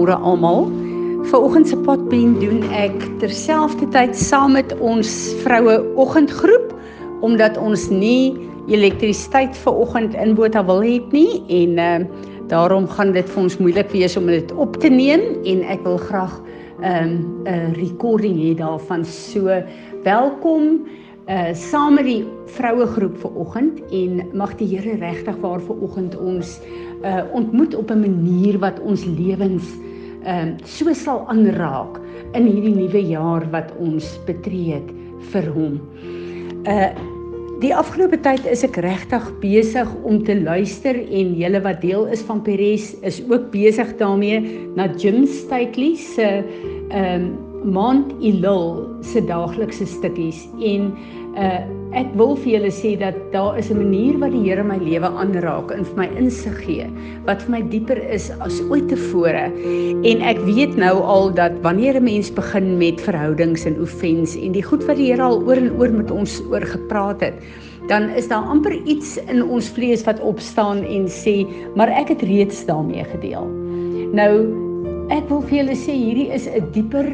Goeiemôre almal. Vanoggend se potbeen doen ek terselfdertyd saam met ons vroue oggendgroep omdat ons nie elektrisiteit vanoggend in Botha wil hê nie en uh, daarom gaan dit vir ons moeilik wees om dit op te neem en ek wil graag 'n um, 'n recording hê daarvan. So welkom uh saam met die vroue groep vanoggend en mag die Here regtig waar vanoggend ons uh ontmoet op 'n manier wat ons lewens ehm uh, so sal aanraak in hierdie nuwe jaar wat ons betree het vir hom. Uh die afgelope tyd is ek regtig besig om te luister en julle wat deel is van Peres is ook besig daarmee na Jim Stately se ehm um, Mount Elul se daaglikse stukkies en uh ek wil vir julle sê dat daar is 'n manier wat die Here my lewe aanraak en vir my insig gee wat vir my dieper is as ooit tevore. En ek weet nou al dat wanneer 'n mens begin met verhoudings en oefens en die goed wat die Here al oor en oor met ons oor gepraat het dan is daar amper iets in ons vlees wat opstaan en sê maar ek het reeds daarmee gedeel. Nou ek wil vir julle sê hierdie is 'n dieper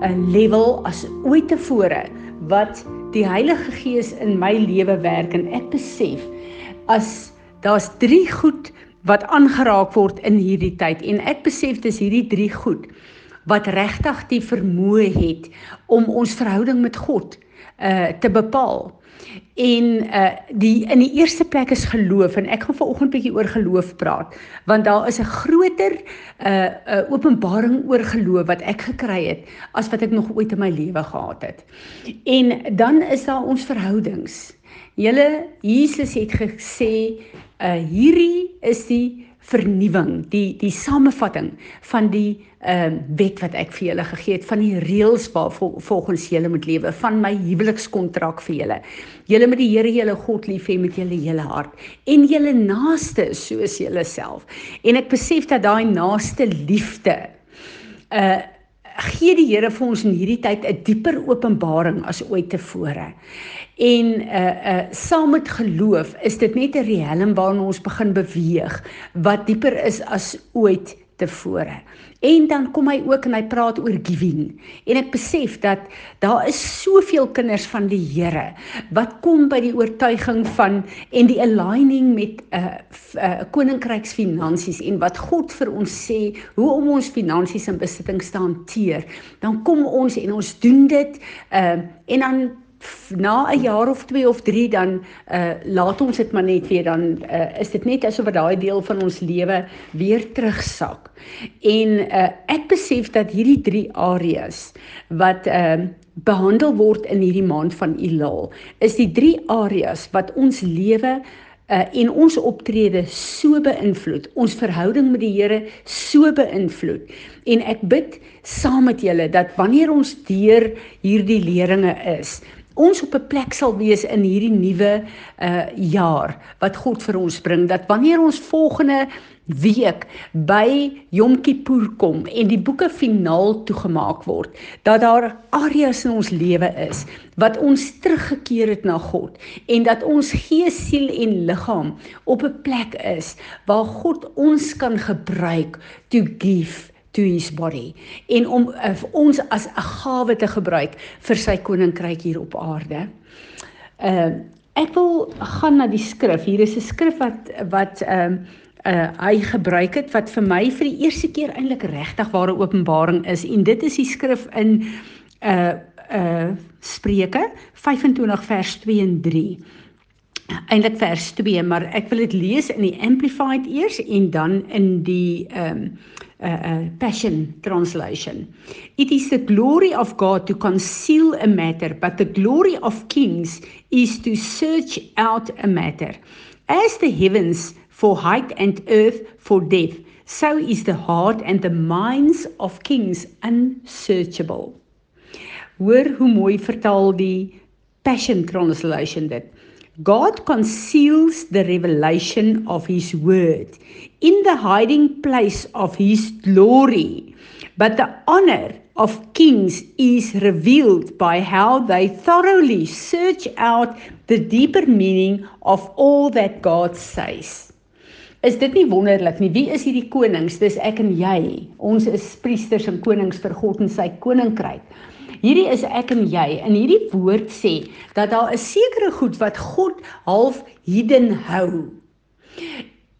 'n level as ooit tevore wat die Heilige Gees in my lewe werk en ek besef as daar's 3 goed wat aangeraak word in hierdie tyd en ek besef dis hierdie 3 goed wat regtig die vermoë het om ons verhouding met God uh te bepaal. En uh die in die eerste plek is geloof en ek gaan vanoggend bietjie oor geloof praat want daar is 'n groter uh 'n uh, openbaring oor geloof wat ek gekry het as wat ek nog ooit in my lewe gehad het. En dan is daar ons verhoudings. Julle Jesus het gesê uh hierdie is die vernuwing, die die samevatting van die ehm uh, wet wat ek vir julle gegee het van die reëls waar vol, volgens julle moet lewe van my huwelikskontrak vir julle. Julle moet die Here julle God lief hê met julle hele hart en julle naaste soos julleself. En ek besef dat daai naaste liefde uh gee die Here vir ons in hierdie tyd 'n dieper openbaring as ooit tevore. En uh uh saam met geloof is dit net 'n riem waarna ons begin beweeg wat dieper is as ooit tevore. En dan kom hy ook en hy praat oor giving. En ek besef dat daar is soveel kinders van die Here wat kom by die oortuiging van en die aligning met 'n uh, uh, koninkryksfinansies en wat God vir ons sê hoe om ons finansies in besitting te hanteer. Dan kom ons en ons doen dit uh, en dan na 'n jaar of 2 of 3 dan uh laat ons dit maar net weer dan uh is dit net asof daai deel van ons lewe weer terugsak. En uh ek besef dat hierdie 3 areas wat uh behandel word in hierdie maand van Elul is die 3 areas wat ons lewe uh en ons optrede so beïnvloed, ons verhouding met die Here so beïnvloed. En ek bid saam met julle dat wanneer ons deur hierdie leringe is, ons op 'n plek sal wees in hierdie nuwe uh jaar wat God vir ons bring dat wanneer ons volgende week by Yom Kippur kom en die boeke finaal toegemaak word dat daar areas in ons lewe is wat ons teruggekeer het na God en dat ons gees, siel en liggaam op 'n plek is waar God ons kan gebruik to give to his body en om uh, ons as 'n gawe te gebruik vir sy koninkryk hier op aarde. Uh ek wil gaan na die skrif. Hier is 'n skrif wat wat ehm uh, uh hy gebruik het wat vir my vir die eerste keer eintlik regtig ware openbaring is en dit is die skrif in uh uh Spreuke 25 vers 2 en 3 eintlik vers 2 maar ek wil dit lees in die amplified eers en dan in die ehm um, uh, uh, Passion translation. It is the glory of God to conceal a matter, but the glory of kings is to search out a matter. As the heavens for height and earth for depth, so is the heart and the minds of kings unsearchable. Hoor hoe mooi vertaal die Passion translation dit. God conceals the revelation of his word in the hiding place of his glory. But the honor of kings is revealed by how they thoroughly search out the deeper meaning of all that God says. Is dit nie wonderlik nie? Wie is hierdie konings? Dis ek en jy. Ons is priesters en konings vir God en sy koninkryk. Hierdie is ek en jy. In hierdie woord sê dat daar 'n sekere goed wat God half hidden hou.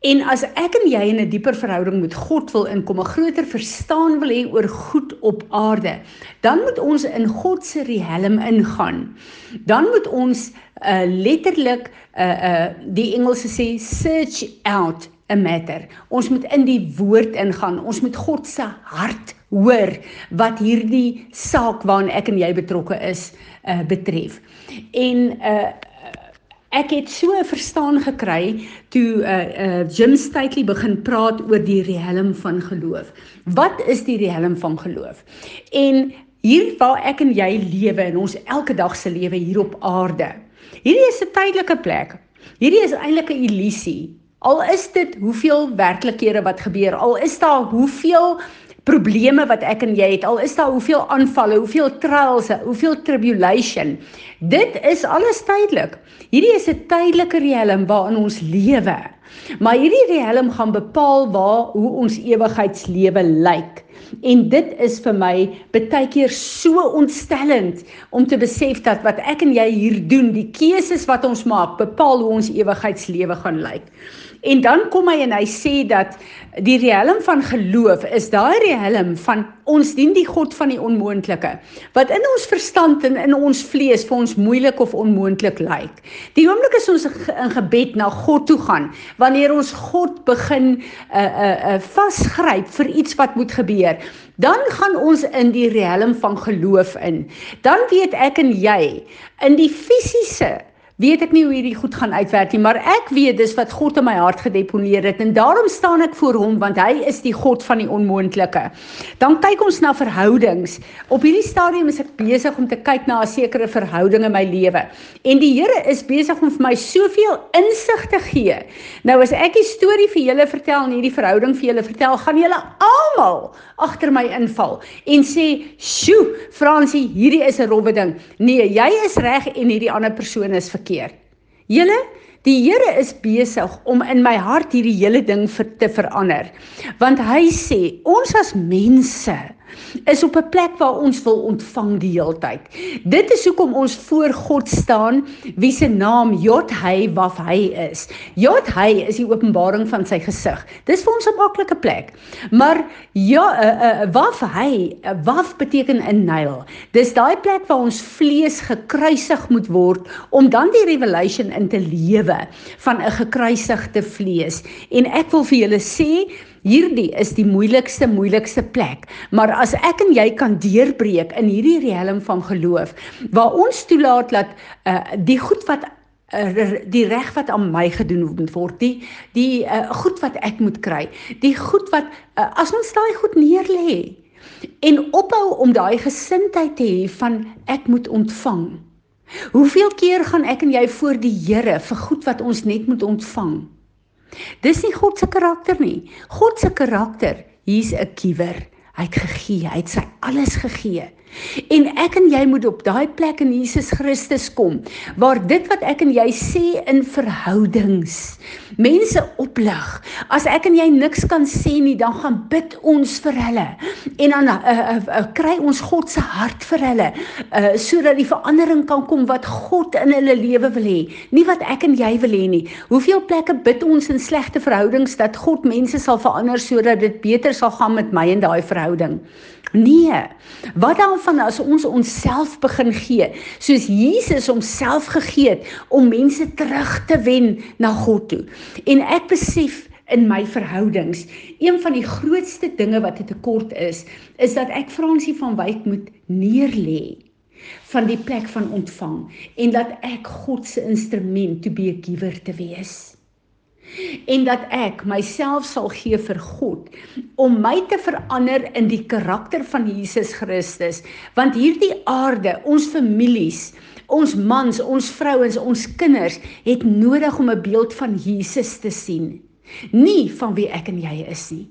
En as ek en jy in 'n dieper verhouding met God wil inkom, 'n groter verstaan wil hê oor goed op aarde, dan moet ons in God se riem ingaan. Dan moet ons uh, letterlik uh uh die Engelse sê search out a matter. Ons moet in die woord ingaan. Ons moet God se hart hoor wat hierdie saak waaraan ek en jy betrokke is uh betref. En uh ek het so verstaan gekry toe uh uh Jim Stately begin praat oor die riem van geloof. Wat is die riem van geloof? En hier waar ek en jy lewe in ons elke dag se lewe hier op aarde. Hierdie is 'n tydelike plek. Hierdie is eintlik 'n illusie. Al is dit hoeveel werklikhede wat gebeur, al is daar hoeveel probleme wat ek en jy het, al is daar hoeveel aanvalle, hoeveel trials, hoeveel tribulation. Dit is alles tydelik. Hierdie is 'n tydelike riem waarin ons lewe. Maar hierdie riem gaan bepaal waar hoe ons ewigheidslewe lyk. En dit is vir my baie keer so ontstellend om te besef dat wat ek en jy hier doen, die keuses wat ons maak, bepaal hoe ons ewigheidslewe gaan lyk. En dan kom hy en hy sê dat die riem van geloof is daai riem van ons dien die God van die onmoontlike wat in ons verstand en in ons vlees vir ons moeilik of onmoontlik lyk. Die oomblik as ons in gebed na God toe gaan, wanneer ons God begin 'n uh, 'n uh, uh, vasgryp vir iets wat moet gebeur, dan gaan ons in die riem van geloof in. Dan weet ek en jy in die fisiese weet ek nie hoe hierdie goed gaan uitwerk nie, maar ek weet dis wat God in my hart gedeponeer het en daarom staan ek voor hom want hy is die God van die onmoontlike. Dan kyk ons na verhoudings. Op hierdie stadium is ek besig om te kyk na 'n sekere verhouding in my lewe. En die Here is besig om vir my soveel insig te gee. Nou as ek die storie vir julle vertel en hierdie verhouding vir julle vertel, gaan julle almal agter my inval en sê, "Sjoe, Fransie, hierdie is 'n rowwe ding." Nee, jy is reg en hierdie ander persoon is verkeerd verkeerd. Julle, die Here is besig om in my hart hierdie hele ding vir te verander. Want hy sê, ons as mense is op 'n plek waar ons wil ontvang die heeltyd. Dit is hoekom ons voor God staan wie se naam Jod hy waf hy is. Jod hy is die openbaring van sy gesig. Dis vir ons 'n maklike plek. Maar ja, uh, uh, waf hy, uh, waf beteken 'n nyl. Dis daai plek waar ons vlees gekruisig moet word om dan die revelation in te lewe van 'n gekruisigde vlees. En ek wil vir julle sê Hierdie is die moeilikste moeilikste plek, maar as ek en jy kan deurbreek in hierdie riem van geloof waar ons toelaat dat uh, die goed wat uh, die reg wat aan my gedoen word, die die uh, goed wat ek moet kry, die goed wat uh, as ons daai goed neerlê en ophou om daai gesindheid te hê van ek moet ontvang. Hoeveel keer gaan ek en jy voor die Here vir goed wat ons net moet ontvang? Dis nie God se karakter nie. God se karakter, hier's 'n kiewer. Hy het gegee, hy het sy alles gegee. En ek en jy moet op daai plek in Jesus Christus kom waar dit wat ek en jy sê in verhoudings mense oplig. As ek en jy niks kan sê nie, dan gaan bid ons vir hulle en dan uh, uh, uh, kry ons God se hart vir hulle uh, sodat die verandering kan kom wat God in hulle lewe wil hê, nie wat ek en jy wil hê nie. Hoeveel plekke bid ons in slegte verhoudings dat God mense sal verander sodat dit beter sal gaan met my en daai verhouding? Nee. Wat dan van as ons onsself begin gee, soos Jesus homself gegee het om mense terug te wen na God toe. En ek besef in my verhoudings, een van die grootste dinge wat 'n tekort is, is dat ek Fransie van Wyk moet neerlê van die plek van ontvang en dat ek God se instrument to be a giver te wees en dat ek myself sal gee vir God om my te verander in die karakter van Jesus Christus. Want hierdie aarde ons families ons mans ons vrouens ons kinders het nodig om 'n beeld van Jesus te sien. Nie van wie ek en jy is nie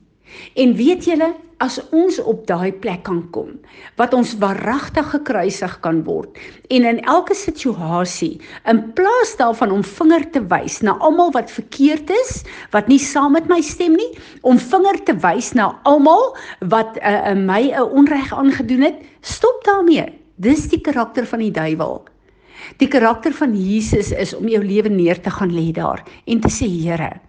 En weet julle, as ons op daai plek kan kom wat ons waaragtig gekruisig kan word en in elke situasie in plaas daarvan om vinger te wys na almal wat verkeerd is, wat nie saam met my stem nie, om vinger te wys na almal wat uh, my 'n uh, onreg aangedoen het, stop daarmee. Dis die karakter van die duiwel. Die karakter van Jesus is om jou lewe neer te gaan lê daar en te sê Here,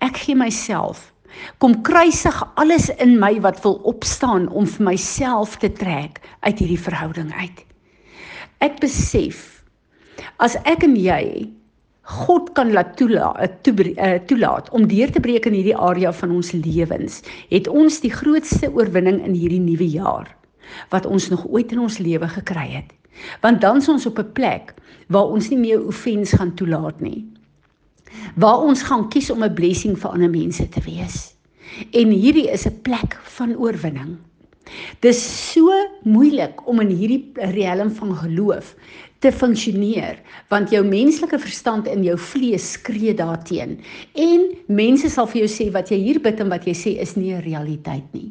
ek gee myself Kom kruisig alles in my wat wil opstaan om vir myself te trek uit hierdie verhouding uit. Ek besef as ek en jy God kan laat toelaat to, uh, toelaat om deur te breek in hierdie area van ons lewens, het ons die grootste oorwinning in hierdie nuwe jaar wat ons nog ooit in ons lewe gekry het. Want dan is ons op 'n plek waar ons nie meer offens gaan toelaat nie waar ons gaan kies om 'n blessing vir ander mense te wees. En hierdie is 'n plek van oorwinning. Dis so moeilik om in hierdie riem van geloof te funksioneer want jou menslike verstand in jou vlees skree daarteen en mense sal vir jou sê wat jy hier bid en wat jy sê is nie 'n realiteit nie.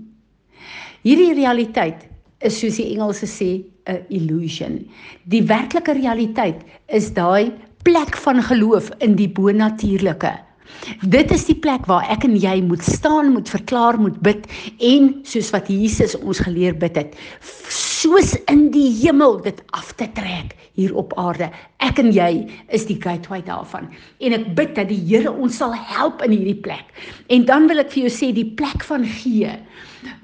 Hierdie realiteit is soos die Engelse sê 'n illusion. Die werklike realiteit is daai plek van geloof in die bonatuurlike. Dit is die plek waar ek en jy moet staan, moet verklaar, moet bid en soos wat Jesus ons geleer bid het, soos in die hemel dit af te trek hier op aarde. Ek en jy is die gateway daarvan. En ek bid dat die Here ons sal help in hierdie plek. En dan wil ek vir jou sê die plek van gee.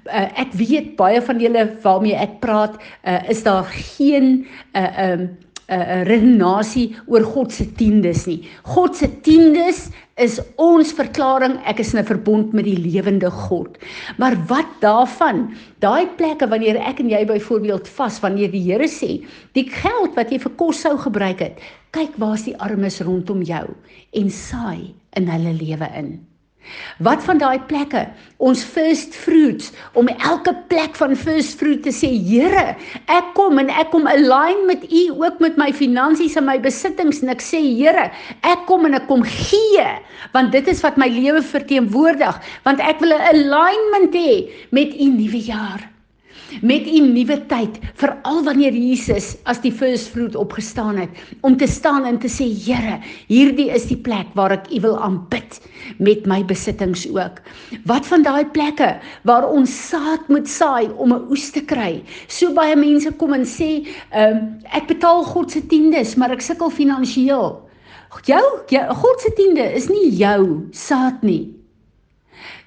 Uh, ek weet baie van julle waarmee ek praat, uh, is daar geen uh um 'n uh, redenasie oor God se tiendes nie. God se tiendes is ons verklaring ek is in 'n verbond met die lewende God. Maar wat daarvan? Daai plekke wanneer ek en jy byvoorbeeld vas wanneer die Here sê, die geld wat jy vir kos sou gebruik het, kyk waar's die armes rondom jou en saai in hulle lewe in. Wat van daai plekke, ons first fruits, om elke plek van first fruit te sê, Here, ek kom en ek kom align met U ook met my finansies en my besittings. En ek sê, Here, ek kom en ek kom gee, want dit is wat my lewe verteenwoordig, want ek wil 'n alignment hê met U nuwe jaar met u nuwe tyd veral wanneer Jesus as die first fruit opgestaan het om te staan en te sê Here hierdie is die plek waar ek u wil aanbid met my besittings ook. Wat van daai plekke waar ons saad moet saai om 'n oes te kry? So baie mense kom en sê um, ek betaal God se tiendes maar ek sukkel finansiëel. Jou, jou God se tiende is nie jou saad nie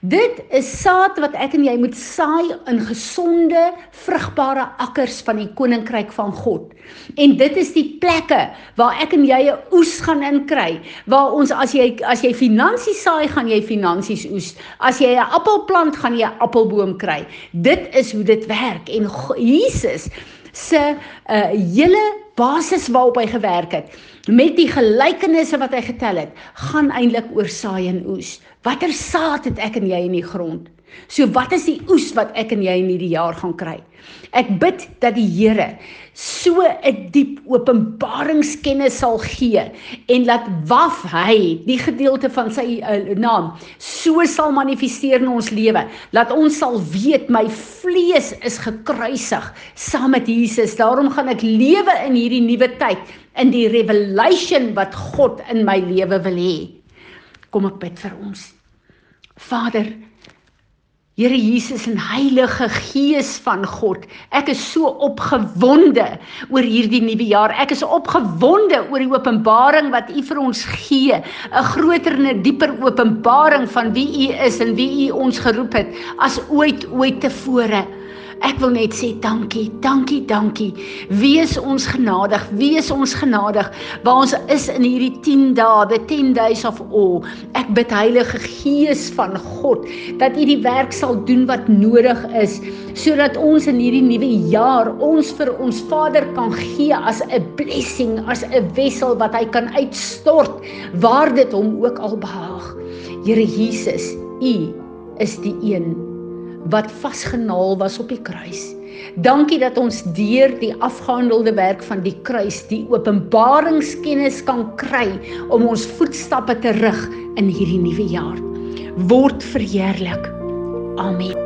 Dit is saad wat ek en jy moet saai in gesonde, vrugbare akkers van die koninkryk van God. En dit is die plekke waar ek en jy 'n oes gaan inkry, waar ons as jy as jy finansies saai, gaan jy finansies oes. As jy 'n appel plant, gaan jy 'n appelboom kry. Dit is hoe dit werk en Jesus se uh hele basis waarop hy gewerk het met die gelykenisse wat hy getel het, gaan eintlik oor saai en oes. Watter saad het ek en jy in die grond? So wat is die oes wat ek en jy in hierdie jaar gaan kry? Ek bid dat die Here so 'n diep openbaringskennis sal gee en laat waf hy die gedeelte van sy uh, naam so sal manifesteer in ons lewe. Laat ons sal weet my vlees is gekruisig saam met Jesus. Daarom gaan ek lewe in hierdie nuwe tyd in die revelation wat God in my lewe wil hê. Kom ek bid vir ons. Vader, Here Jesus en Heilige Gees van God, ek is so opgewonde oor hierdie nuwe jaar. Ek is opgewonde oor die openbaring wat U vir ons gee, 'n groter en 'n dieper openbaring van wie U is en wie U ons geroep het as ooit ooit tevore. Ek wil net sê dankie, dankie, dankie. Wees ons genadig, wees ons genadig waar ons is in hierdie 10 dae, the 10 days of awe. Ek bid Heilige Gees van God dat U die werk sal doen wat nodig is sodat ons in hierdie nuwe jaar ons vir ons Vader kan gee as 'n blessing, as 'n wessel wat hy kan uitstort waar dit hom ook al behaag. Here Jesus, U is die een wat vasgenaal was op die kruis. Dankie dat ons deur die afgehandelde werk van die kruis die openbaringskennis kan kry om ons voetstappe te rig in hierdie nuwe jaar. Word verheerlik. Amen.